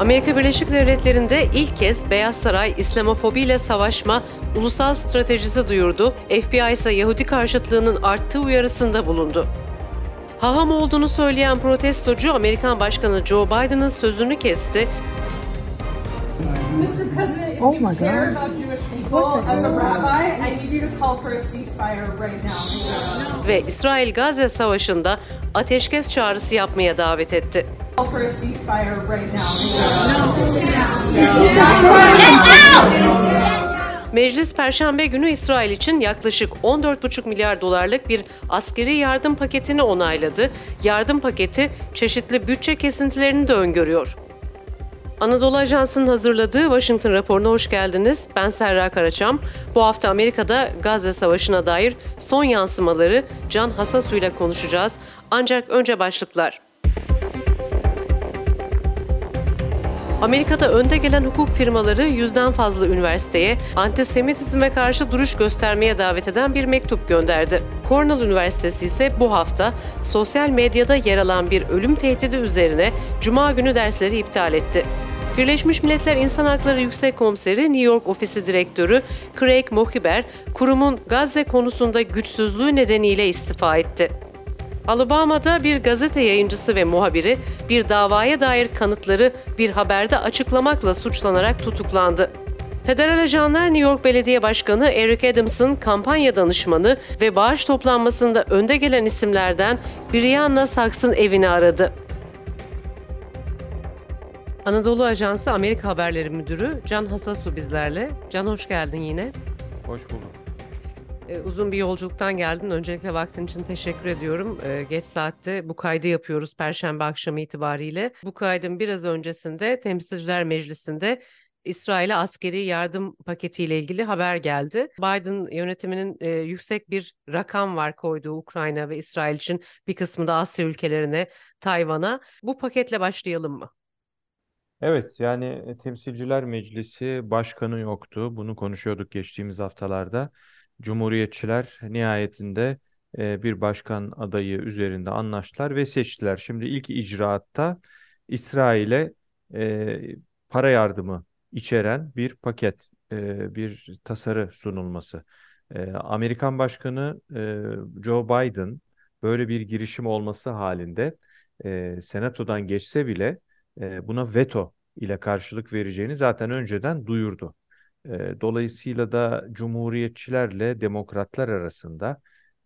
Amerika Birleşik Devletleri'nde ilk kez Beyaz Saray İslamofobiyle savaşma ulusal stratejisi duyurdu. FBI ise Yahudi karşıtlığının arttığı uyarısında bulundu. Haham olduğunu söyleyen protestocu Amerikan Başkanı Joe Biden'ın sözünü kesti. Oh my God. Ve İsrail-Gazze savaşında ateşkes çağrısı yapmaya davet etti. Meclis Perşembe günü İsrail için yaklaşık 14,5 milyar dolarlık bir askeri yardım paketini onayladı. Yardım paketi çeşitli bütçe kesintilerini de öngörüyor. Anadolu Ajansı'nın hazırladığı Washington raporuna hoş geldiniz. Ben Serra Karaçam. Bu hafta Amerika'da Gazze Savaşı'na dair son yansımaları Can Hasasu ile konuşacağız. Ancak önce başlıklar. Amerika'da önde gelen hukuk firmaları yüzden fazla üniversiteye antisemitizme karşı duruş göstermeye davet eden bir mektup gönderdi. Cornell Üniversitesi ise bu hafta sosyal medyada yer alan bir ölüm tehdidi üzerine Cuma günü dersleri iptal etti. Birleşmiş Milletler İnsan Hakları Yüksek Komiseri New York Ofisi Direktörü Craig Mohiber, kurumun Gazze konusunda güçsüzlüğü nedeniyle istifa etti. Alabama'da bir gazete yayıncısı ve muhabiri bir davaya dair kanıtları bir haberde açıklamakla suçlanarak tutuklandı. Federal ajanlar New York Belediye Başkanı Eric Adams'ın kampanya danışmanı ve bağış toplanmasında önde gelen isimlerden Brianna Saks'ın evini aradı. Anadolu Ajansı Amerika Haberleri Müdürü Can Hasasu bizlerle. Can hoş geldin yine. Hoş bulduk. Ee, uzun bir yolculuktan geldin. Öncelikle vaktin için teşekkür ediyorum. Ee, geç saatte bu kaydı yapıyoruz Perşembe akşamı itibariyle. Bu kaydın biraz öncesinde Temsilciler Meclisi'nde İsrail'e askeri yardım paketiyle ilgili haber geldi. Biden yönetiminin e, yüksek bir rakam var koyduğu Ukrayna ve İsrail için bir kısmı da Asya ülkelerine, Tayvan'a. Bu paketle başlayalım mı? Evet yani e, Temsilciler Meclisi başkanı yoktu. Bunu konuşuyorduk geçtiğimiz haftalarda. Cumhuriyetçiler nihayetinde e, bir başkan adayı üzerinde anlaştılar ve seçtiler. Şimdi ilk icraatta İsrail'e e, para yardımı içeren bir paket, e, bir tasarı sunulması. E, Amerikan Başkanı e, Joe Biden böyle bir girişim olması halinde e, Senato'dan geçse bile e, buna veto ile karşılık vereceğini zaten önceden duyurdu. E, Dolayısıyla da Cumhuriyetçilerle Demokratlar arasında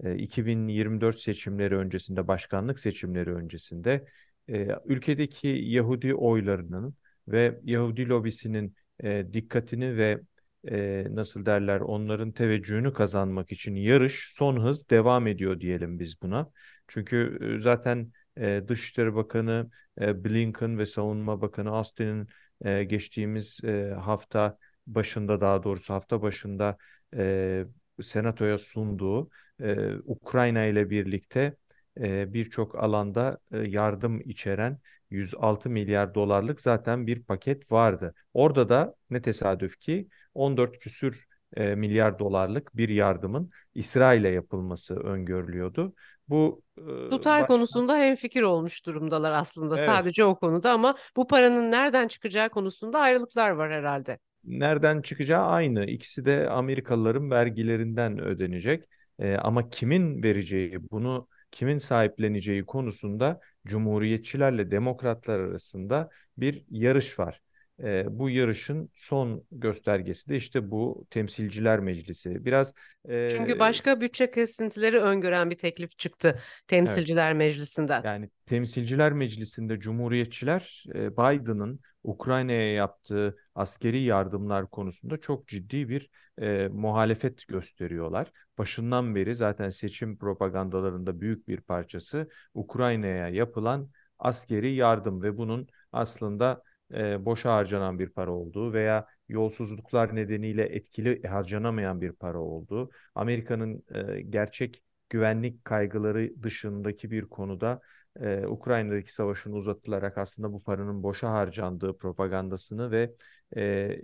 e, 2024 seçimleri öncesinde, başkanlık seçimleri öncesinde e, ülkedeki Yahudi oylarının ve Yahudi lobisinin e, dikkatini ve e, nasıl derler onların teveccühünü kazanmak için yarış son hız devam ediyor diyelim biz buna. Çünkü e, zaten e, Dışişleri Bakanı e, Blinken ve Savunma Bakanı Austin'in e, geçtiğimiz e, hafta başında daha doğrusu hafta başında e, Senato'ya sunduğu e, Ukrayna ile birlikte e, birçok alanda e, yardım içeren 106 milyar dolarlık zaten bir paket vardı. Orada da ne tesadüf ki 14 küsür e, milyar dolarlık bir yardımın İsrail'e yapılması öngörülüyordu. Bu e, Tutar başka- konusunda hemfikir olmuş durumdalar aslında Evet. sadece o konuda ama bu paranın nereden çıkacağı konusunda ayrılıklar var herhalde. Nereden çıkacağı aynı. İkisi de Amerikalıların vergilerinden ödenecek. Ee, ama kimin vereceği, bunu kimin sahipleneceği konusunda Cumhuriyetçilerle Demokratlar arasında bir yarış var. Ee, bu yarışın son göstergesi de işte bu Temsilciler Meclisi. Biraz Çünkü e, başka bütçe kesintileri öngören bir teklif çıktı Temsilciler Meclisi'nden. Yani Temsilciler Meclisi'nde Cumhuriyetçiler e, Biden'ın Ukrayna'ya yaptığı askeri yardımlar konusunda çok ciddi bir e, muhalefet gösteriyorlar. Başından beri zaten seçim propagandalarında büyük bir parçası Ukrayna'ya yapılan askeri yardım ve bunun aslında e, boşa harcanan bir para olduğu veya yolsuzluklar nedeniyle etkili harcanamayan bir para olduğu, Amerika'nın e, gerçek güvenlik kaygıları dışındaki bir konuda e, Ukrayna'daki savaşın uzatılarak aslında bu paranın boşa harcandığı propagandasını ve e,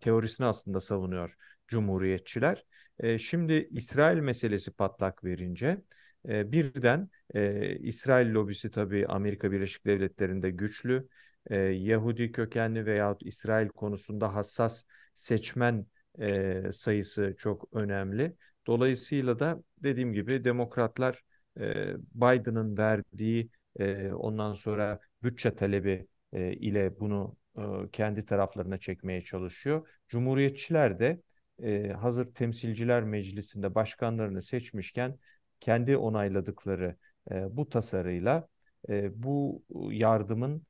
teorisini aslında savunuyor Cumhuriyetçiler. E, şimdi İsrail meselesi patlak verince E, birden e, İsrail lobisi tabii Amerika Birleşik Devletleri'nde güçlü. E, Yahudi kökenli veyahut İsrail konusunda hassas seçmen e, sayısı çok önemli. Dolayısıyla da dediğim gibi demokratlar e, Biden'ın verdiği e, ondan sonra bütçe talebi e, ile bunu e, kendi taraflarına çekmeye çalışıyor. Cumhuriyetçiler de e, hazır temsilciler meclisinde başkanlarını seçmişken kendi onayladıkları e, bu tasarıyla e, bu yardımın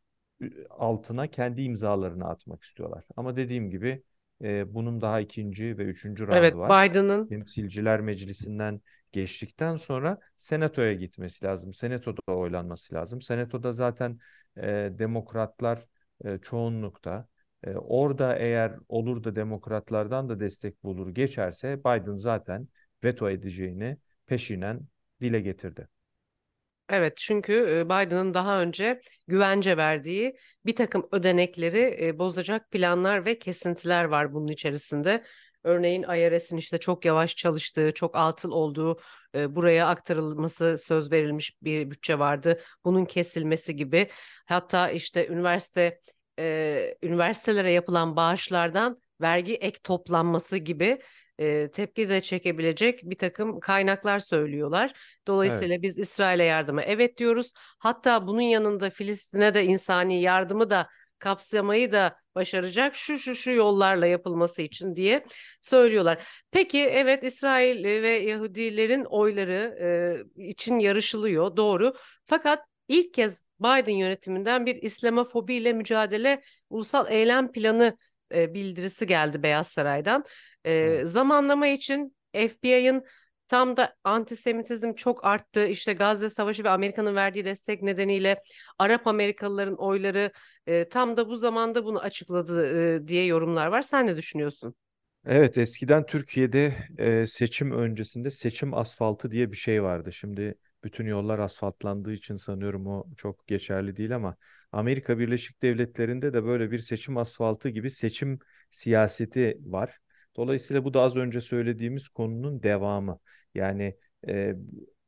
altına kendi imzalarını atmak istiyorlar. Ama dediğim gibi e, bunun daha ikinci ve üçüncü Evet, roundu var. Biden'ın Temsilciler Meclisi'nden geçtikten sonra Senato'ya gitmesi lazım. Senato'da oylanması lazım. Senato'da zaten e, demokratlar e, çoğunlukta. E, orada eğer olur da demokratlardan da destek bulur geçerse Biden zaten veto edeceğini peşinen dile getirdi. Evet çünkü Biden'ın daha önce güvence verdiği bir takım ödenekleri bozacak planlar ve kesintiler var bunun içerisinde. Örneğin IRS'in işte çok yavaş çalıştığı, çok atıl olduğu, buraya aktarılması söz verilmiş bir bütçe vardı. Bunun kesilmesi gibi. Hatta işte üniversite üniversitelere yapılan bağışlardan vergi ek toplanması gibi e, tepki de çekebilecek bir takım kaynaklar söylüyorlar. Dolayısıyla evet. biz İsrail'e yardıma evet diyoruz. Hatta bunun yanında Filistin'e de insani yardımı da kapsamayı da başaracak şu şu şu yollarla yapılması için diye söylüyorlar. Peki evet İsrail ve Yahudilerin oyları e, için yarışılıyor doğru. Fakat ilk kez Biden yönetiminden bir İslamofobiyle mücadele ulusal eylem planı e, bildirisi geldi Beyaz Saray'dan. E. Zamanlama için FBI'ın tam da antisemitizm çok arttı. İşte Gazze Savaşı ve Amerika'nın verdiği destek nedeniyle Arap Amerikalıların oyları e, tam da bu zamanda bunu açıkladı e, diye yorumlar var. Sen ne düşünüyorsun? Evet, eskiden Türkiye'de e, seçim öncesinde seçim asfaltı diye bir şey vardı. Şimdi bütün yollar asfaltlandığı için sanıyorum o çok geçerli değil ama Amerika Birleşik Devletleri'nde de böyle bir seçim asfaltı gibi seçim siyaseti var. Dolayısıyla bu da az önce söylediğimiz konunun devamı. Yani e,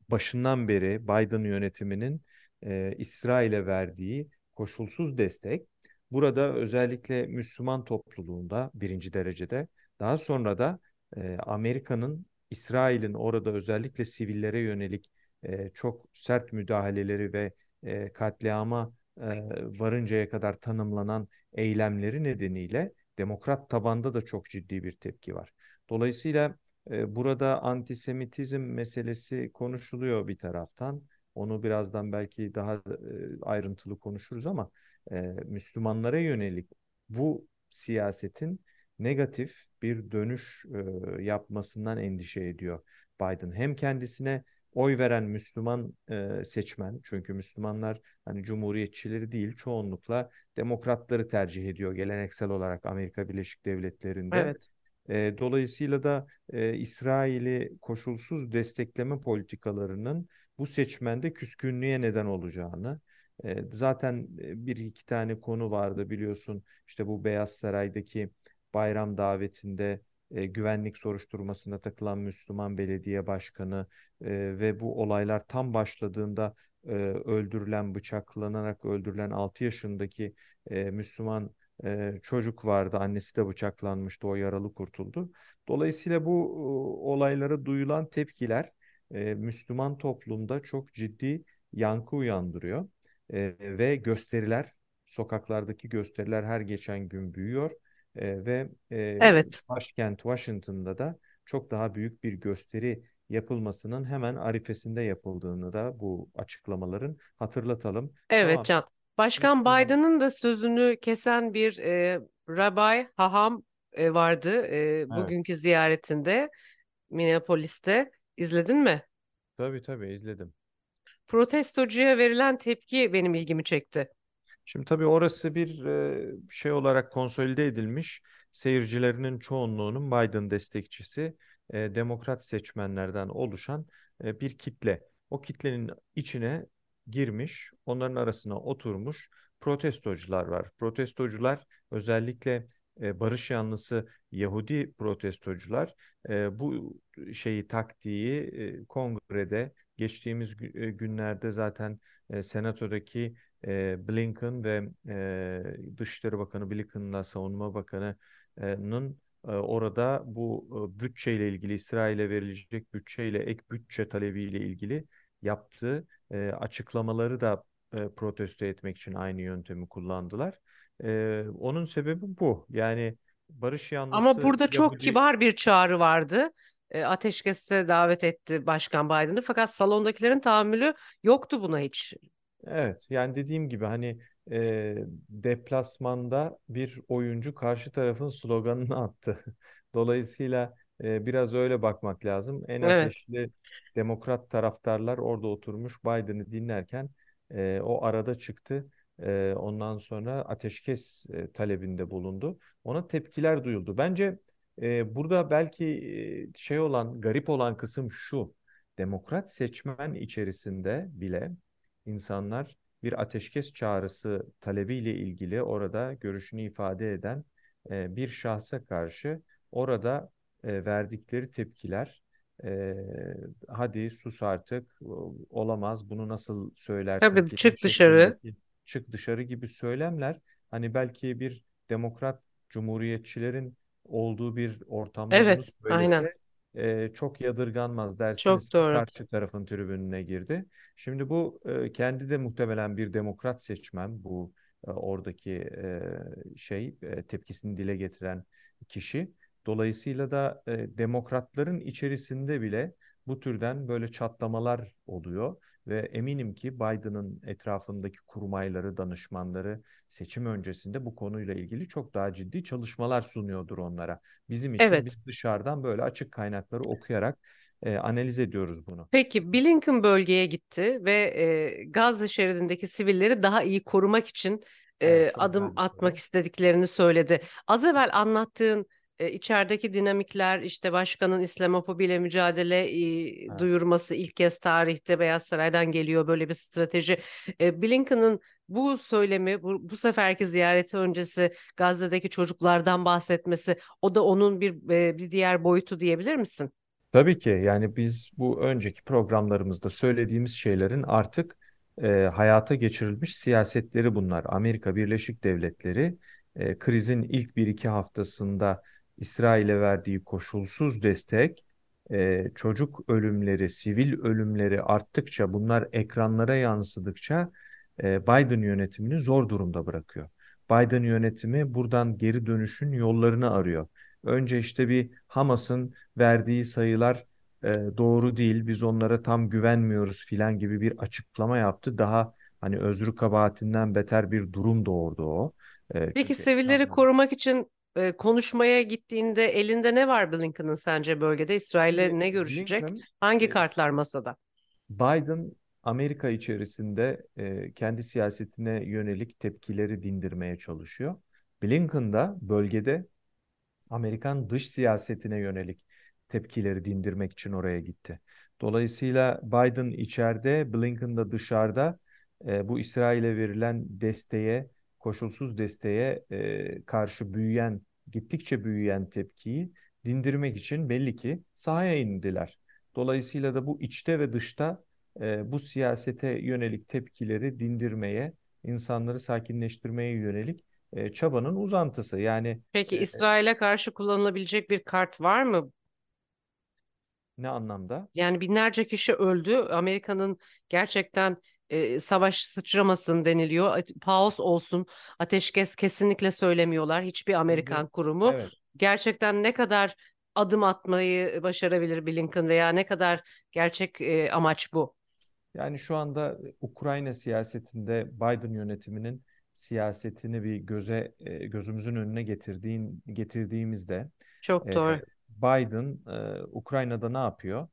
başından beri Biden yönetiminin e, İsrail'e verdiği koşulsuz destek burada özellikle Müslüman topluluğunda birinci derecede daha sonra da e, Amerika'nın İsrail'in orada özellikle sivillere yönelik e, çok sert müdahaleleri ve e, katliama varıncaya kadar tanımlanan eylemleri nedeniyle demokrat tabanda da çok ciddi bir tepki var. Dolayısıyla burada antisemitizm meselesi konuşuluyor bir taraftan. Onu birazdan belki daha ayrıntılı konuşuruz ama Müslümanlara yönelik bu siyasetin negatif bir dönüş yapmasından endişe ediyor Biden. Hem kendisine oy veren Müslüman e, seçmen çünkü Müslümanlar hani cumhuriyetçileri değil çoğunlukla demokratları tercih ediyor geleneksel olarak Amerika Birleşik Devletleri'nde. Evet. E, dolayısıyla da e, İsrail'i koşulsuz destekleme politikalarının bu seçmende küskünlüğe neden olacağını e, zaten bir iki tane konu vardı biliyorsun işte bu Beyaz Saray'daki bayram davetinde e, güvenlik soruşturmasına takılan Müslüman belediye başkanı e, ve bu olaylar tam başladığında e, öldürülen, bıçaklanarak öldürülen 6 yaşındaki e, Müslüman e, çocuk vardı. Annesi de bıçaklanmıştı. O yaralı kurtuldu. Dolayısıyla bu e, olaylara duyulan tepkiler e, Müslüman toplumda çok ciddi yankı uyandırıyor. E, ve gösteriler, sokaklardaki gösteriler her geçen gün büyüyor. E, ve e, evet. başkent Washington'da da çok daha büyük bir gösteri yapılmasının hemen arifesinde yapıldığını da bu açıklamaların hatırlatalım. Evet tamam. Can. Başkan Biden'ın da sözünü kesen bir e, Rabbi Haham e, vardı e, evet. bugünkü ziyaretinde Minneapolis'te. İzledin mi? Tabii tabii izledim. Protestocuya verilen tepki benim ilgimi çekti. Şimdi tabii orası bir şey olarak konsolide edilmiş. Seyircilerinin çoğunluğunun Biden destekçisi, demokrat seçmenlerden oluşan bir kitle. O kitlenin içine girmiş, onların arasına oturmuş protestocular var. Protestocular özellikle barış yanlısı Yahudi protestocular bu şeyi taktiği kongrede geçtiğimiz gü- günlerde zaten senatodaki e, Blinken ve e, Dışişleri Bakanı Blinken'la Savunma Bakanı'nın e, orada bu e, bütçeyle ilgili İsrail'e verilecek bütçeyle ek bütçe talebiyle ilgili yaptığı e, açıklamaları da e, protesto etmek için aynı yöntemi kullandılar. E, onun sebebi bu. Yani barış Ama yanlısı burada çok Yahudi kibar bir çağrı vardı. Ateşkese davet etti Başkan Biden'ı fakat salondakilerin tahammülü yoktu buna hiç. Evet, yani dediğim gibi hani e, deplasmanda bir oyuncu karşı tarafın sloganını attı. Dolayısıyla e, biraz öyle bakmak lazım. En Evet, ateşli demokrat taraftarlar orada oturmuş Biden'ı dinlerken e, o arada çıktı. E, ondan sonra ateşkes e, talebinde bulundu. Ona tepkiler duyuldu. Bence e, burada belki e, şey olan, garip olan kısım şu. Demokrat seçmen içerisinde bile insanlar bir ateşkes çağrısı talebiyle ilgili orada görüşünü ifade eden e, bir şahsa karşı orada e, verdikleri tepkiler e, hadi sus artık olamaz bunu nasıl söylersin tabii çık dışarı. çık dışarı gibi söylemler hani belki bir demokrat cumhuriyetçilerin olduğu bir ortamda Evet, aynen. E, çok yadırganmaz dersiniz Çok doğru. karşı tarafın tribününe girdi. Şimdi bu e, kendi de muhtemelen bir demokrat seçmen bu e, oradaki e, şey e, tepkisini dile getiren kişi. Dolayısıyla da e, demokratların içerisinde bile bu türden böyle çatlamalar oluyor ve eminim ki Biden'ın etrafındaki kurmayları, danışmanları seçim öncesinde bu konuyla ilgili çok daha ciddi çalışmalar sunuyordur onlara. Bizim için Evet. biz dışarıdan böyle açık kaynakları okuyarak e, analiz ediyoruz bunu. Peki Blinken bölgeye gitti ve e, Gazze şeridindeki sivilleri daha iyi korumak için e, Evet, adım atmak istediklerini söyledi. Az evvel anlattığın e, içerideki dinamikler işte başkanın İslamofobiyle mücadele e, Evet. duyurması ilk kez tarihte Beyaz Saray'dan geliyor böyle bir strateji. E, Blinken'ın bu söylemi bu, bu seferki ziyareti öncesi Gazze'deki çocuklardan bahsetmesi o da onun bir e, bir diğer boyutu diyebilir misin? Tabii ki yani biz bu önceki programlarımızda söylediğimiz şeylerin artık e, hayata geçirilmiş siyasetleri bunlar. Amerika Birleşik Devletleri e, krizin ilk bir iki haftasında İsrail'e verdiği koşulsuz destek, e, çocuk ölümleri, sivil ölümleri arttıkça, bunlar ekranlara yansıdıkça e, Biden yönetimini zor durumda bırakıyor. Biden yönetimi buradan geri dönüşün yollarını arıyor. Önce işte bir Hamas'ın verdiği sayılar e, doğru değil, biz onlara tam güvenmiyoruz filan gibi bir açıklama yaptı. Daha hani özrü kabahatinden beter bir durum doğurdu o. E, Peki çünkü sivilleri ekranlar. korumak için e, konuşmaya gittiğinde elinde ne var Blinken'ın sence bölgede? İsrail'le ne görüşecek? Blinken Hangi e, kartlar masada? Biden Amerika içerisinde e, kendi siyasetine yönelik tepkileri dindirmeye çalışıyor. Blinken da bölgede Amerikan dış siyasetine yönelik tepkileri dindirmek için oraya gitti. Dolayısıyla Biden içeride, Blinken da dışarıda e, bu İsrail'e verilen desteğe, koşulsuz desteğe e, karşı büyüyen, gittikçe büyüyen tepkiyi dindirmek için belli ki sahaya indiler. Dolayısıyla da bu içte ve dışta e, bu siyasete yönelik tepkileri dindirmeye, insanları sakinleştirmeye yönelik e, çabanın uzantısı. Yani Peki e, İsrail'e karşı kullanılabilecek bir kart var mı? ne anlamda? Yani binlerce kişi öldü. Amerika'nın gerçekten e, savaş sıçramasın deniliyor. Paus olsun, ateşkes kesinlikle söylemiyorlar. Hiçbir. Amerikan kurumu. Evet. Gerçekten ne kadar adım atmayı başarabilir Blinken veya ne kadar gerçek e, amaç bu? Yani şu anda Ukrayna siyasetinde Biden yönetiminin siyasetini bir göze e, gözümüzün önüne getirdiğin getirdiğimizde Çok e, doğru. Biden e, Ukrayna'da ne yapıyor?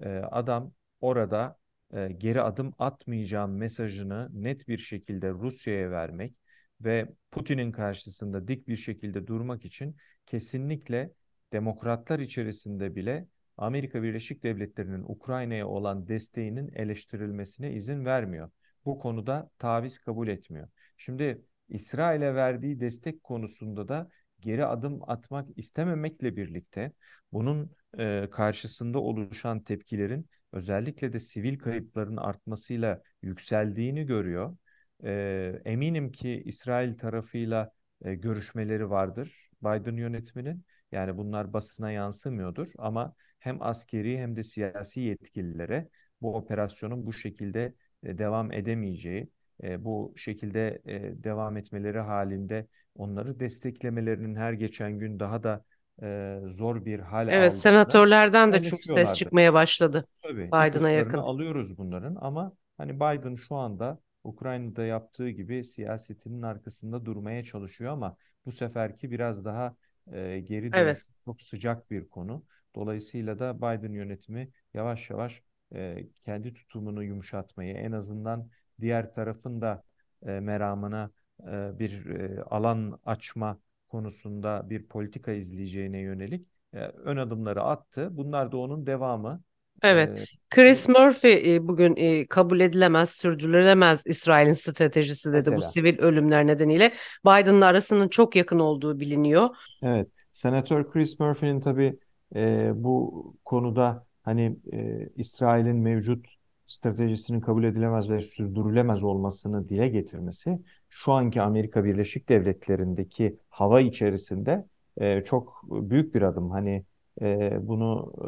E, adam orada e, geri adım atmayacağım mesajını net bir şekilde Rusya'ya vermek ve Putin'in karşısında dik bir şekilde durmak için kesinlikle demokratlar içerisinde bile Amerika Birleşik Devletleri'nin Ukrayna'ya olan desteğinin eleştirilmesine izin vermiyor. Bu konuda taviz kabul etmiyor. Şimdi İsrail'e verdiği destek konusunda da geri adım atmak istememekle birlikte bunun e, karşısında oluşan tepkilerin özellikle de sivil kayıpların artmasıyla yükseldiğini görüyor. E, eminim ki İsrail tarafıyla e, görüşmeleri vardır Biden yönetiminin. Yani bunlar basına yansımıyordur ama hem askeri hem de siyasi yetkililere bu operasyonun bu şekilde e, devam edemeyeceği, e, bu şekilde e, devam etmeleri halinde onları desteklemelerinin her geçen gün daha da e, zor bir hal Evet, senatörlerden de çok ses çıkmaya başladı Tabii Biden'a yakın. alıyoruz bunların ama hani Biden şu anda Ukrayna'da yaptığı gibi siyasetinin arkasında durmaya çalışıyor ama bu seferki biraz daha e, geri dönüş Evet, çok sıcak bir konu. Dolayısıyla da Biden yönetimi yavaş yavaş e, kendi tutumunu yumuşatmayı en azından diğer tarafın da e, meramına e, bir e, alan açma konusunda bir politika izleyeceğine yönelik e, ön adımları attı. Bunlar da onun devamı. evet. E, Chris bu Murphy e, bugün e, kabul edilemez, sürdürülemez İsrail'in stratejisi dedi bu mesela. sivil ölümler nedeniyle. Biden'la arasının çok yakın olduğu biliniyor. Evet, Senatör Chris Murphy'nin tabii e, bu konuda hani e, İsrail'in mevcut stratejisinin kabul edilemez ve sürdürülemez olmasını dile getirmesi şu anki Amerika Birleşik Devletleri'ndeki hava içerisinde e, çok büyük bir adım. Hani e, bunu e,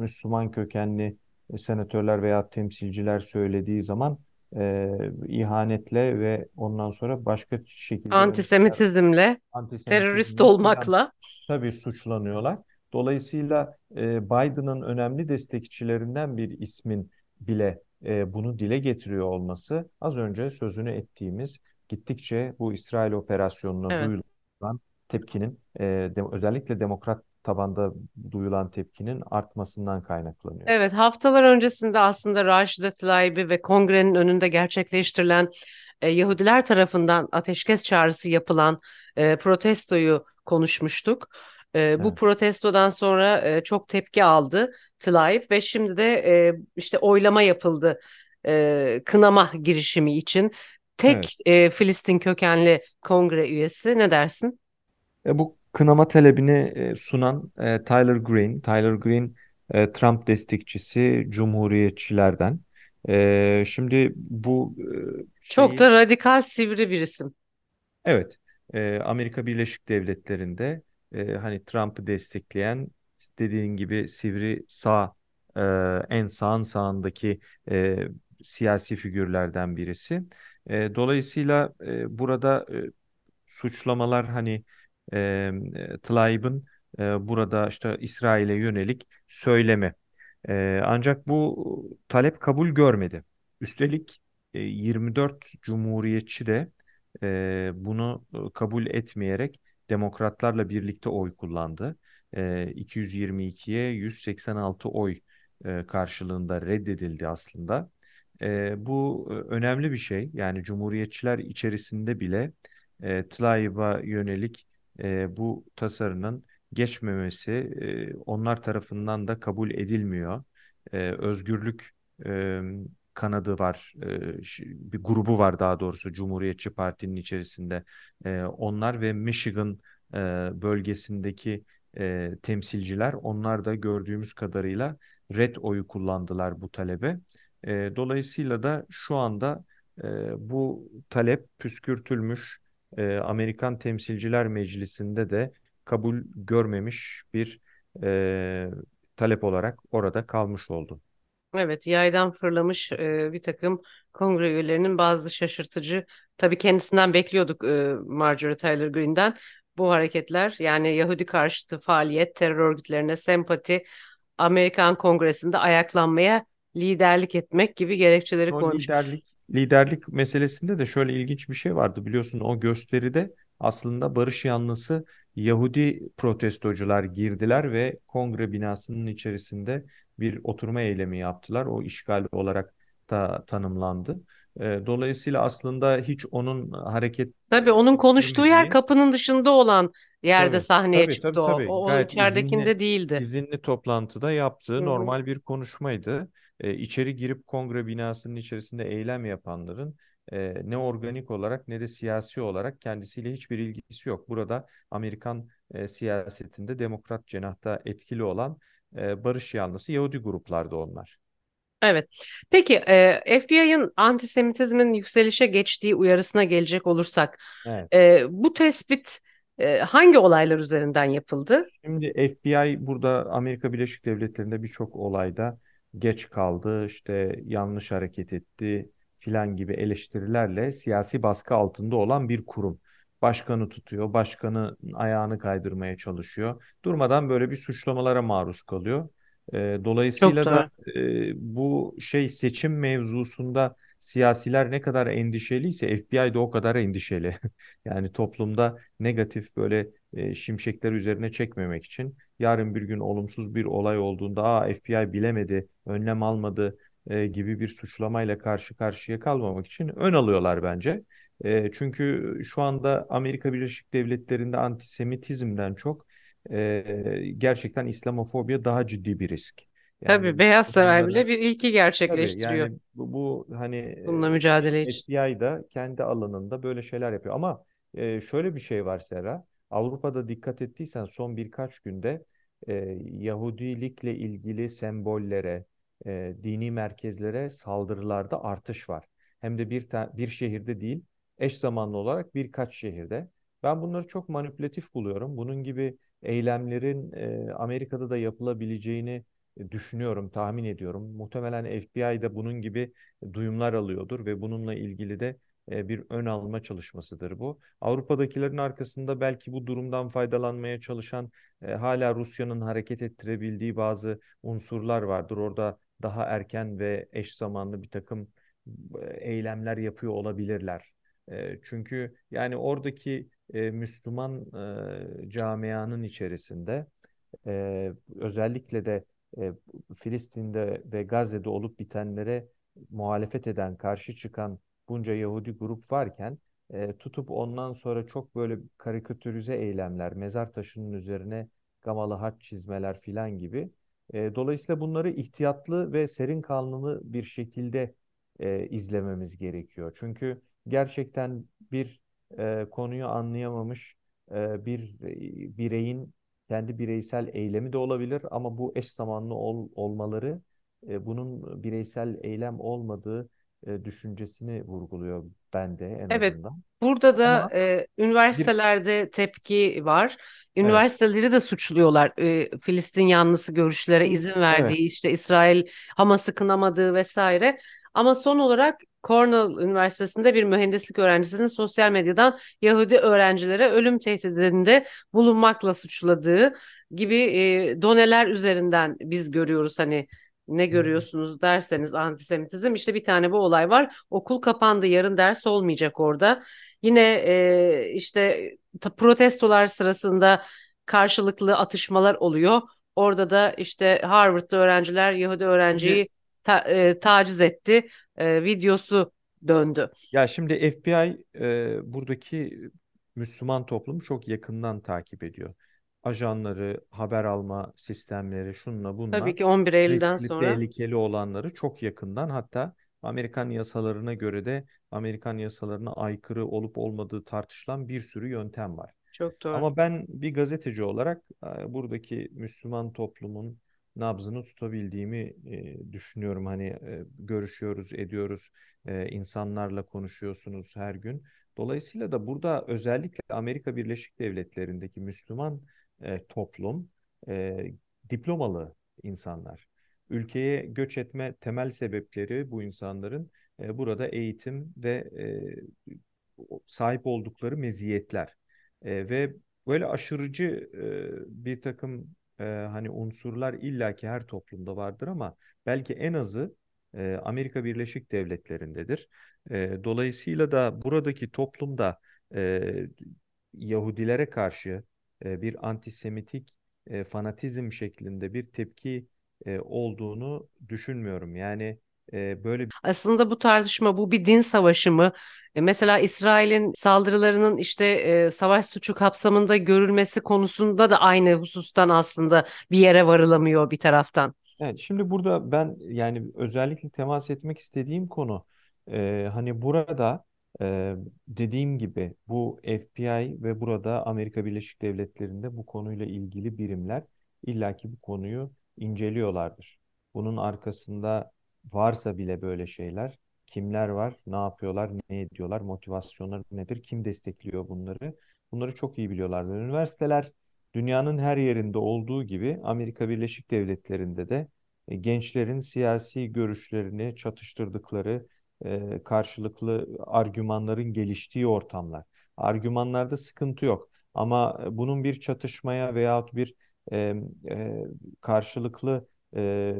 Müslüman kökenli senatörler veya temsilciler söylediği zaman e, ihanetle ve ondan sonra başka şekilde Antisemitizmle, terörist antisemitizmle filan olmakla. tabii suçlanıyorlar. Dolayısıyla e, Biden'ın önemli destekçilerinden bir ismin bile e, bunu dile getiriyor olması az önce sözünü ettiğimiz gittikçe bu İsrail operasyonuna Evet. duyulan tepkinin e, de, özellikle demokrat tabanda duyulan tepkinin artmasından kaynaklanıyor. Evet, haftalar öncesinde aslında Raşida Tlaib'i ve kongrenin önünde gerçekleştirilen e, Yahudiler tarafından ateşkes çağrısı yapılan e, protestoyu konuşmuştuk. E, bu Evet. protestodan sonra e, çok tepki aldı Tlaib ve şimdi de e, işte oylama yapıldı e, kınama girişimi için. Evet. Tek e, Filistin kökenli kongre üyesi ne dersin? E, bu kınama talebini e, sunan e, Tyler Green. Tyler Green e, Trump destekçisi Cumhuriyetçilerden. E, şimdi bu e, Çok şeyi da radikal sivri bir isim. evet e, Amerika Birleşik Devletleri'nde e, hani Trump'ı destekleyen dediğin gibi sivri sağ e, en sağın sağındaki e, siyasi figürlerden birisi. E, dolayısıyla e, burada e, suçlamalar hani e, Tlaib'in e, burada işte İsrail'e yönelik söylemi. E, ancak bu talep kabul görmedi. Üstelik e, 24 cumhuriyetçi de e, bunu kabul etmeyerek demokratlarla birlikte oy kullandı. E, 222'ye 186 oy karşılığında reddedildi aslında. Bu önemli bir şey. Yani cumhuriyetçiler içerisinde bile e, Tlaib'a yönelik bu tasarının geçmemesi onlar tarafından da kabul edilmiyor. Özgürlük kanadı var, bir grubu var daha doğrusu Cumhuriyetçi Parti'nin içerisinde. Onlar ve Michigan bölgesindeki e, temsilciler, onlar da gördüğümüz kadarıyla red oyu kullandılar bu talebe. E, dolayısıyla da şu anda e, bu talep püskürtülmüş. E, Amerikan Temsilciler Meclisi'nde de kabul görmemiş bir e, talep olarak orada kalmış oldu. Evet, yaydan fırlamış e, bir takım kongre üyelerinin bazı şaşırtıcı, tabii kendisinden bekliyorduk e, Marjorie Taylor Greene'den bu hareketler yani Yahudi karşıtı faaliyet, terör örgütlerine sempati, Amerikan Kongresi'nde ayaklanmaya liderlik etmek gibi gerekçeleri O koymuş. liderlik liderlik meselesinde de şöyle ilginç bir şey vardı biliyorsun o gösteride aslında barış yanlısı Yahudi protestocular girdiler ve kongre binasının içerisinde bir oturma eylemi yaptılar. O işgal olarak da tanımlandı. Dolayısıyla aslında hiç onun hareket Tabii onun konuştuğu yer kapının dışında olan yerde Tabii, sahneye tabii, çıktı tabii, o. tabii. O, o Gayet içeridekinde izinli, değildi. izinli toplantıda yaptığı Hı hı. normal bir konuşmaydı. Ee, içeri girip kongre binasının içerisinde eylem yapanların e, ne organik olarak ne de siyasi olarak kendisiyle hiçbir ilgisi yok. Burada Amerikan e, siyasetinde demokrat cenahta etkili olan e, barış yanlısı Yahudi gruplardı onlar. Evet. Peki e, FBI'ın antisemitizmin yükselişe geçtiği uyarısına gelecek olursak, Evet. e, bu tespit e, hangi olaylar üzerinden yapıldı? Şimdi FBI burada Amerika Birleşik Devletleri'nde birçok olayda geç kaldı, işte yanlış hareket etti filan gibi eleştirilerle siyasi baskı altında olan bir kurum. Başkanı tutuyor, başkanı ayağını kaydırmaya çalışıyor. Durmadan böyle bir suçlamalara maruz kalıyor. Çok dolayısıyla da e, bu şey seçim mevzusunda siyasiler ne kadar endişeliyse FBI de o kadar endişeli. Yani toplumda negatif böyle e, şimşekler üzerine çekmemek için yarın bir gün olumsuz bir olay olduğunda Aa, FBI bilemedi, önlem almadı e, gibi bir suçlamayla karşı karşıya kalmamak için ön alıyorlar bence. E, çünkü şu anda Amerika Birleşik Devletleri'nde antisemitizmden çok e, gerçekten İslamofobiya daha ciddi bir risk. Tabii Yani Beyaz Saray bile bir ilki Tabii gerçekleştiriyor yani bu, bu hani bununla mücadele için. FBI da kendi alanında böyle şeyler yapıyor. Ama e, şöyle bir şey var Serra. Avrupa'da dikkat ettiysen son birkaç günde e, Yahudilikle ilgili sembollere, e, dini merkezlere saldırılarda artış var. Hem de bir ta- bir şehirde değil, eş zamanlı olarak birkaç şehirde. Ben bunları çok manipülatif buluyorum. Bunun gibi eylemlerin e, Amerika'da da yapılabileceğini e, düşünüyorum, tahmin ediyorum. Muhtemelen FBI de bunun gibi duyumlar alıyordur ve bununla ilgili de e, bir ön alma çalışmasıdır bu. Avrupa'dakilerin arkasında belki bu durumdan faydalanmaya çalışan e, hala Rusya'nın hareket ettirebildiği bazı unsurlar vardır. Orada daha erken ve eş zamanlı bir takım e, eylemler yapıyor olabilirler. Çünkü yani oradaki e, Müslüman e, camianın içerisinde e, özellikle de e, Filistin'de ve Gazze'de olup bitenlere muhalefet eden, karşı çıkan bunca Yahudi grup varken e, tutup ondan sonra çok böyle karikatürize eylemler, mezar taşının üzerine gamalı haç çizmeler filan gibi. E, dolayısıyla bunları ihtiyatlı ve serin kanlı bir şekilde e, izlememiz gerekiyor. Çünkü gerçekten bir e, konuyu anlayamamış e, bir e, bireyin kendi bireysel eylemi de olabilir ama bu eş zamanlı ol, olmaları e, bunun bireysel eylem olmadığı e, düşüncesini vurguluyor bende en Evet, azından. burada da Ama e, bir üniversitelerde tepki var. evet Üniversiteleri de suçluyorlar. E, Filistin yanlısı görüşlere izin verdiği, evet işte İsrail Hamas'ı kınamadığı vesaire. Ama son olarak Cornell Üniversitesi'nde bir mühendislik öğrencisinin sosyal medyadan Yahudi öğrencilere ölüm tehdidinde bulunmakla suçladığı gibi e, doneler üzerinden biz görüyoruz hani ne görüyorsunuz derseniz antisemitizm işte bir tane bu olay var. Okul kapandı yarın ders olmayacak orada. Yine e, işte protestolar sırasında karşılıklı atışmalar oluyor. Orada da işte Harvard'lı öğrenciler Yahudi öğrenciyi ta- e, taciz etti. E, videosu döndü. ya şimdi FBI e, buradaki Müslüman toplumu çok yakından takip ediyor. Ajanları, haber alma sistemleri, şunla Tabii bunla ki 11 Eylül'den riskli, sonra tehlikeli olanları çok yakından hatta Amerikan yasalarına göre de Amerikan yasalarına aykırı olup olmadığı tartışılan bir sürü yöntem var. çok doğru. Ama ben bir gazeteci olarak buradaki Müslüman toplumun nabzını tutabildiğimi düşünüyorum. Hani görüşüyoruz, ediyoruz, insanlarla konuşuyorsunuz her gün. Dolayısıyla da burada özellikle Amerika Birleşik Devletleri'ndeki Müslüman toplum diplomalı insanlar. Ülkeye göç etme temel sebepleri bu insanların burada eğitim ve sahip oldukları meziyetler. Ve böyle aşırıcı bir takım e, hani unsurlar illaki her toplumda vardır ama belki en azı e, Amerika Birleşik Devletleri'ndedir. E, dolayısıyla da buradaki toplumda e, Yahudilere karşı e, bir antisemitik e, fanatizm şeklinde bir tepki e, olduğunu düşünmüyorum. Yani e, böyle Aslında bu tartışma bu bir din savaşı mı? E, Mesela İsrail'in saldırılarının işte e, savaş suçu kapsamında görülmesi konusunda da aynı husustan aslında bir yere varılamıyor bir taraftan. Evet, şimdi burada ben yani özellikle temas etmek istediğim konu e, hani burada e, dediğim gibi bu FBI ve burada Amerika Birleşik Devletleri'nde bu konuyla ilgili birimler illaki bu konuyu inceliyorlardır. Bunun arkasında varsa bile böyle şeyler kimler var, ne yapıyorlar, ne ediyorlar, motivasyonları nedir, kim destekliyor bunları? Bunları çok iyi biliyorlardı. Üniversiteler dünyanın her yerinde olduğu gibi Amerika Birleşik Devletleri'nde de e, gençlerin siyasi görüşlerini çatıştırdıkları, e, karşılıklı argümanların geliştiği ortamlar. Argümanlarda sıkıntı yok. Ama bunun bir çatışmaya veyahut bir e, e, karşılıklı e,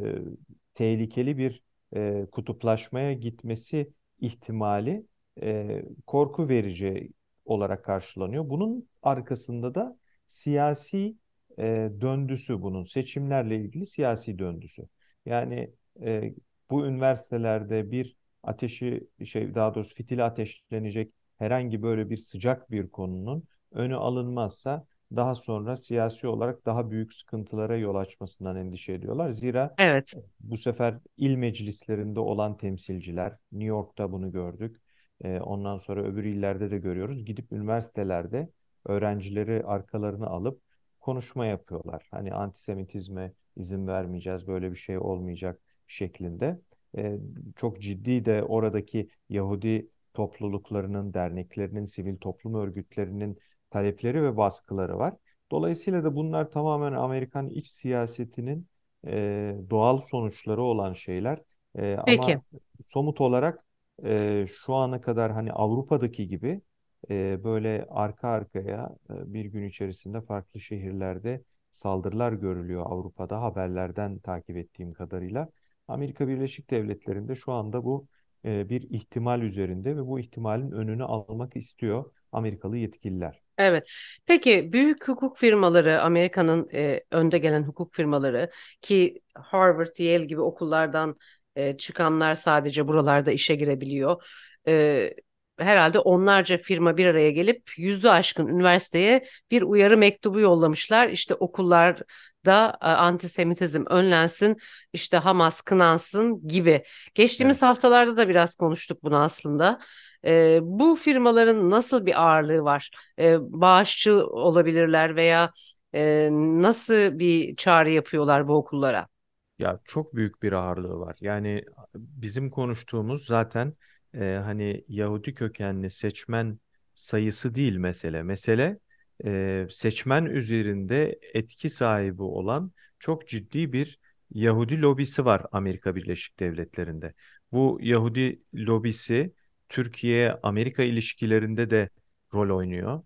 tehlikeli bir e, kutuplaşmaya gitmesi ihtimali e, korku verici olarak karşılanıyor. Bunun arkasında da siyasi e, döndüsü bunun seçimlerle ilgili siyasi döndüsü. Yani e, bu üniversitelerde bir ateşi şey daha doğrusu fitili ateşlenecek herhangi böyle bir sıcak bir konunun önü alınmazsa daha sonra siyasi olarak daha büyük sıkıntılara yol açmasından endişe ediyorlar. Zira Evet. bu sefer il meclislerinde olan temsilciler, New York'ta bunu gördük. Ee, ondan sonra öbür illerde de görüyoruz. Gidip üniversitelerde öğrencileri arkalarını alıp konuşma yapıyorlar. Hani antisemitizme izin vermeyeceğiz, böyle bir şey olmayacak şeklinde. Ee, çok ciddi de oradaki Yahudi topluluklarının, derneklerinin, sivil toplum örgütlerinin talepleri ve baskıları var. Dolayısıyla da bunlar tamamen Amerikan iç siyasetinin e, doğal sonuçları olan şeyler. E, Peki. ama somut olarak e, şu ana kadar hani Avrupa'daki gibi e, böyle arka arkaya e, bir gün içerisinde farklı şehirlerde saldırılar görülüyor Avrupa'da haberlerden takip ettiğim kadarıyla. Amerika Birleşik Devletleri'nde şu anda bu e, bir ihtimal üzerinde ve bu ihtimalin önünü almak istiyor Amerikalı yetkililer. Evet. Peki büyük hukuk firmaları, Amerika'nın e, önde gelen hukuk firmaları ki Harvard, Yale gibi okullardan e, çıkanlar sadece buralarda işe girebiliyor. E, herhalde onlarca firma bir araya gelip yüzü aşkın üniversiteye bir uyarı mektubu yollamışlar. İşte okullarda e, antisemitizm önlensin, işte Hamas kınansın gibi. Geçtiğimiz Evet. haftalarda da biraz konuştuk bunu aslında. E, bu firmaların nasıl bir ağırlığı var? E, bağışçı olabilirler veya e, nasıl bir çağrı yapıyorlar bu okullara? Ya çok büyük bir ağırlığı var. Yani bizim konuştuğumuz zaten e, hani Yahudi kökenli seçmen sayısı değil mesele. Mesele e, seçmen üzerinde etki sahibi olan çok ciddi bir Yahudi lobisi var Amerika Birleşik Devletleri'nde. Bu Yahudi lobisi Türkiye-Amerika ilişkilerinde de rol oynuyor.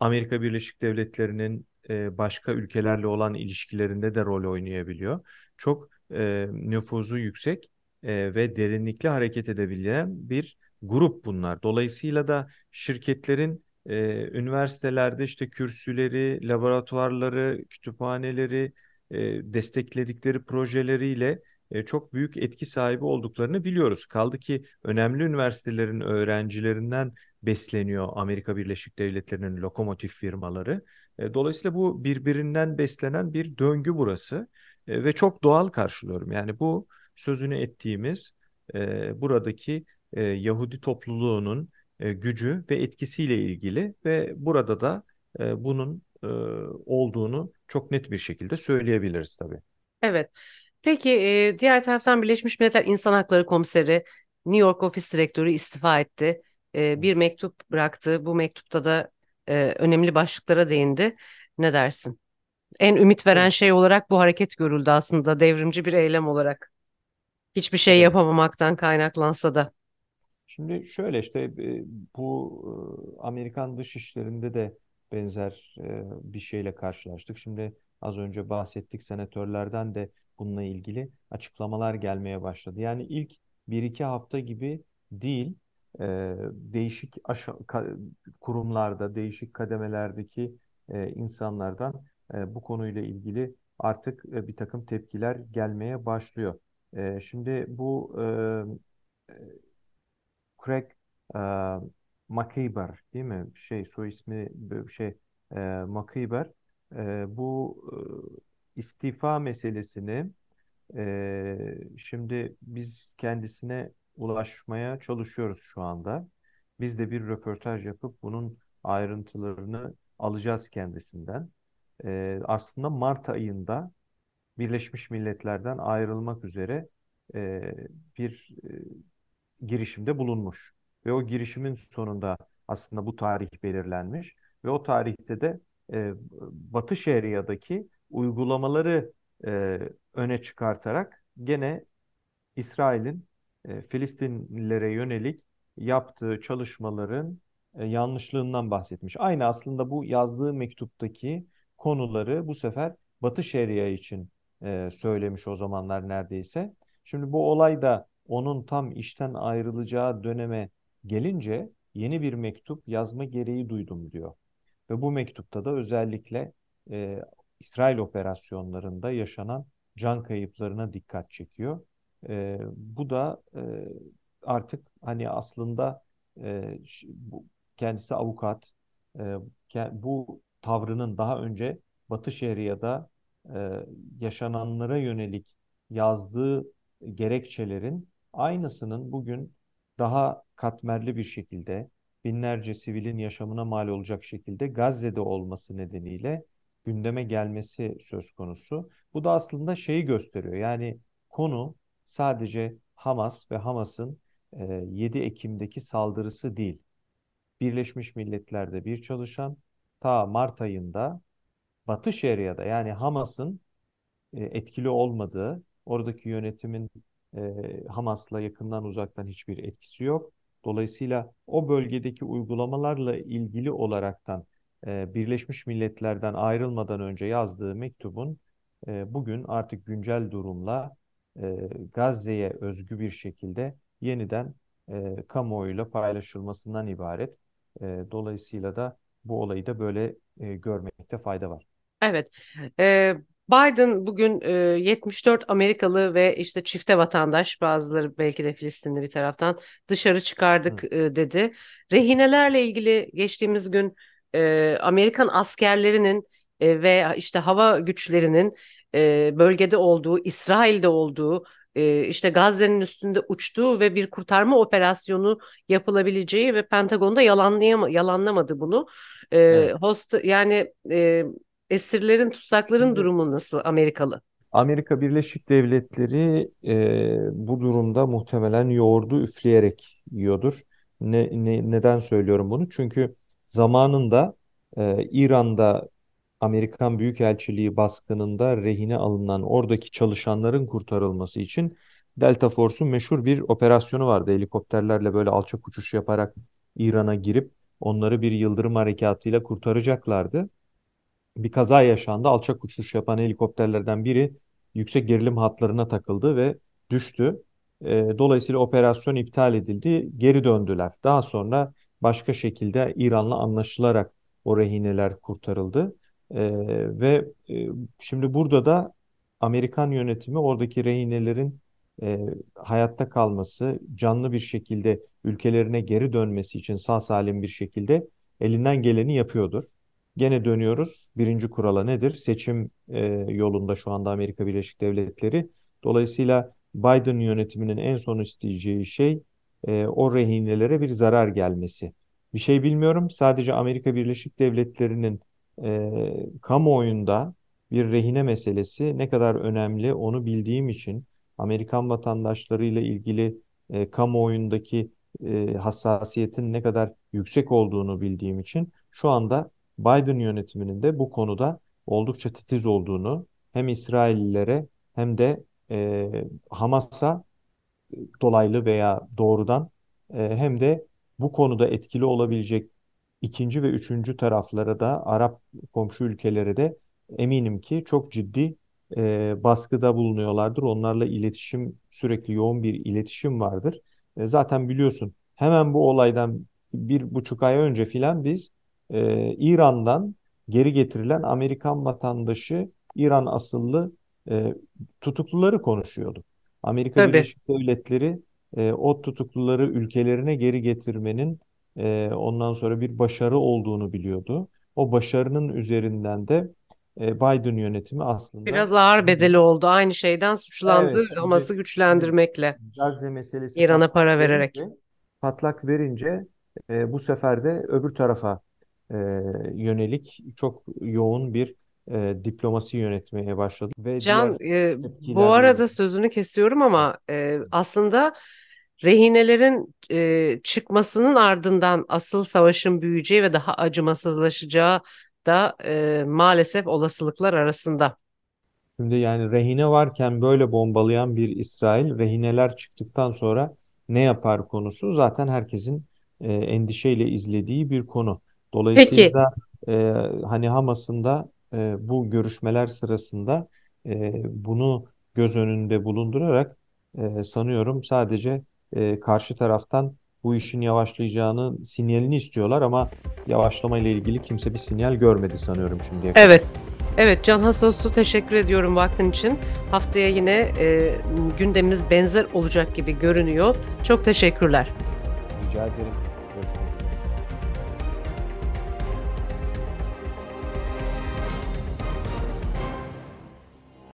Amerika Birleşik Devletleri'nin e, başka ülkelerle olan ilişkilerinde de rol oynayabiliyor. Çok e, nüfuzu yüksek e, ve derinlikli hareket edebilen bir grup bunlar. Dolayısıyla da şirketlerin e, üniversitelerde işte kürsüleri, laboratuvarları, kütüphaneleri, e, destekledikleri projeleriyle e, çok büyük etki sahibi olduklarını biliyoruz. Kaldı ki önemli üniversitelerin öğrencilerinden besleniyor Amerika Birleşik Devletleri'nin lokomotif firmaları. E, Dolayısıyla bu birbirinden beslenen bir döngü burası E, ve çok doğal karşılıyorum. Yani bu sözünü ettiğimiz buradaki Yahudi topluluğunun gücü ve etkisiyle ilgili ve burada da bunun olduğunu çok net bir şekilde söyleyebiliriz tabii. Evet. Peki e, diğer taraftan Birleşmiş Milletler İnsan Hakları Komiseri New York Ofis Direktörü istifa etti. E, bir mektup bıraktı. Bu mektupta da e, önemli başlıklara değindi. Ne dersin? En ümit veren şey olarak bu hareket görüldü aslında devrimci bir eylem olarak. Hiçbir şey yapamamaktan kaynaklansa da. Şimdi şöyle işte bu Amerikan dış işlerinde de benzer bir şeyle karşılaştık. Şimdi az önce bahsettik senatörlerden de bununla ilgili açıklamalar gelmeye başladı. Yani ilk bir iki hafta gibi değil, e, değişik aşa- ka- kurumlarda, değişik kademelerdeki e, insanlardan e, bu konuyla ilgili artık e, bir takım tepkiler gelmeye başlıyor. E, şimdi bu e, Craig e, McKeever değil mi? Şey soy ismi şey e, McKeever e, bu e, istifa meselesini e, şimdi biz kendisine ulaşmaya çalışıyoruz şu anda. Biz de bir röportaj yapıp bunun ayrıntılarını alacağız kendisinden. E, aslında Mart ayında Birleşmiş Milletler'den ayrılmak üzere e, bir e, girişimde bulunmuş. Ve o girişimin sonunda aslında bu tarih belirlenmiş ve o tarihte de e, Batı Şeria'daki uygulamaları e, öne çıkartarak gene İsrail'in e, Filistinlilere yönelik yaptığı çalışmaların e, yanlışlığından bahsetmiş. Aynı aslında bu yazdığı mektuptaki konuları bu sefer Batı Şeria için e, söylemiş o zamanlar neredeyse. Şimdi bu olay da onun tam işten ayrılacağı döneme gelince yeni bir mektup yazma gereği duydum diyor. Ve bu mektupta da özellikle e, İsrail operasyonlarında yaşanan can kayıplarına dikkat çekiyor. E, bu da e, artık hani aslında e, bu, kendisi avukat, e, bu tavrının daha önce Batı Şeria'da e, yaşananlara yönelik yazdığı gerekçelerin aynısının bugün daha katmerli bir şekilde binlerce sivilin yaşamına mal olacak şekilde Gazze'de olması nedeniyle gündeme gelmesi söz konusu. Bu da aslında şeyi gösteriyor. Yani konu sadece Hamas ve Hamas'ın 7 Ekim'deki saldırısı değil. Birleşmiş Milletler'de bir çalışan ta Mart ayında Batı Şeria'da yani Hamas'ın etkili olmadığı, oradaki yönetimin Hamas'la yakından uzaktan hiçbir etkisi yok. Dolayısıyla o bölgedeki uygulamalarla ilgili olaraktan Birleşmiş Milletler'den ayrılmadan önce yazdığı mektubun bugün artık güncel durumla Gazze'ye özgü bir şekilde yeniden kamuoyuyla paylaşılmasından ibaret. dolayısıyla da bu olayı da böyle görmekte fayda var. Evet. Biden bugün 74 Amerikalı ve işte çifte vatandaş bazıları belki de Filistinli bir taraftan dışarı çıkardık Hı. dedi. Rehinelerle ilgili geçtiğimiz gün Amerikan askerlerinin ve işte hava güçlerinin bölgede olduğu, İsrail'de olduğu, işte Gazze'nin üstünde uçtuğu ve bir kurtarma operasyonu yapılabileceği ve Pentagon'da yalanlayama, yalanlamadı bunu. Evet. Host yani esirlerin, tutsakların durumu nasıl Amerikalı? Amerika Birleşik Devletleri e, bu durumda muhtemelen yoğurdu üfleyerek yiyordur. Ne, ne, neden söylüyorum bunu? Çünkü zamanında e, İran'da Amerikan Büyükelçiliği baskınında rehine alınan oradaki çalışanların kurtarılması için Delta Force'un meşhur bir operasyonu vardı. Helikopterlerle böyle alçak uçuş yaparak İran'a girip onları bir yıldırım harekatıyla kurtaracaklardı bir kaza yaşandı. Alçak uçuş yapan helikopterlerden biri yüksek gerilim hatlarına takıldı ve düştü. E, dolayısıyla operasyon iptal edildi. Geri döndüler. Daha sonra başka şekilde İran'la anlaşılarak o rehineler kurtarıldı. E, ve e, şimdi burada da Amerikan yönetimi oradaki rehinelerin e, hayatta kalması, canlı bir şekilde ülkelerine geri dönmesi için sağ salim bir şekilde elinden geleni yapıyordur. Gene dönüyoruz. Birinci kurala nedir? Seçim e, yolunda şu anda Amerika Birleşik Devletleri. Dolayısıyla Biden yönetiminin en son isteyeceği şey e, o rehinelere bir zarar gelmesi. Bir şey bilmiyorum. Sadece Amerika Birleşik Devletleri'nin e, kamuoyunda bir rehine meselesi ne kadar önemli onu bildiğim için Amerikan vatandaşlarıyla ilgili e, kamuoyundaki e, hassasiyetin ne kadar yüksek olduğunu bildiğim için şu anda Biden yönetiminin de bu konuda oldukça titiz olduğunu hem İsraillilere hem de e, Hamas'a dolaylı veya doğrudan e, hem de bu konuda etkili olabilecek ikinci ve üçüncü taraflara da Arap komşu ülkelere de eminim ki çok ciddi e, baskıda bulunuyorlardır. Onlarla iletişim sürekli yoğun bir iletişim vardır. E, zaten biliyorsun hemen bu olaydan bir buçuk ay önce filan biz e, İran'dan geri getirilen Amerikan vatandaşı İran asıllı e, tutukluları konuşuyordu. Amerika Tabii. Birleşik Devletleri e, o tutukluları ülkelerine geri getirmenin e, ondan sonra bir başarı olduğunu biliyordu. O başarının üzerinden de e, Biden yönetimi aslında biraz ağır bedeli oldu. Aynı şeyden suçlandı evet, Hamas'ı güçlendirmekle. Gazze meselesi İran'a para vererek. Patlak verince e, bu sefer de öbür tarafa e, yönelik çok yoğun bir e, diplomasi yönetmeye başladı ve Can, e, bu arada sözünü kesiyorum ama e, aslında rehinelerin e, çıkmasının ardından asıl savaşın büyüyeceği ve daha acımasızlaşacağı da e, maalesef olasılıklar arasında. Şimdi yani rehine varken böyle bombalayan bir İsrail, rehineler çıktıktan sonra ne yapar konusu zaten herkesin e, endişeyle izlediği bir konu. Peki, Dolayısıyla e, hani Hamas'ın da e, bu görüşmeler sırasında e, bunu göz önünde bulundurarak e, sanıyorum sadece e, karşı taraftan bu işin yavaşlayacağını sinyalini istiyorlar ama yavaşlama ile ilgili kimse bir sinyal görmedi sanıyorum şimdiye kadar. evet. Evet Can Hasoslu teşekkür ediyorum vaktin için. Haftaya yine e, gündemimiz benzer olacak gibi görünüyor. Çok teşekkürler. Rica ederim.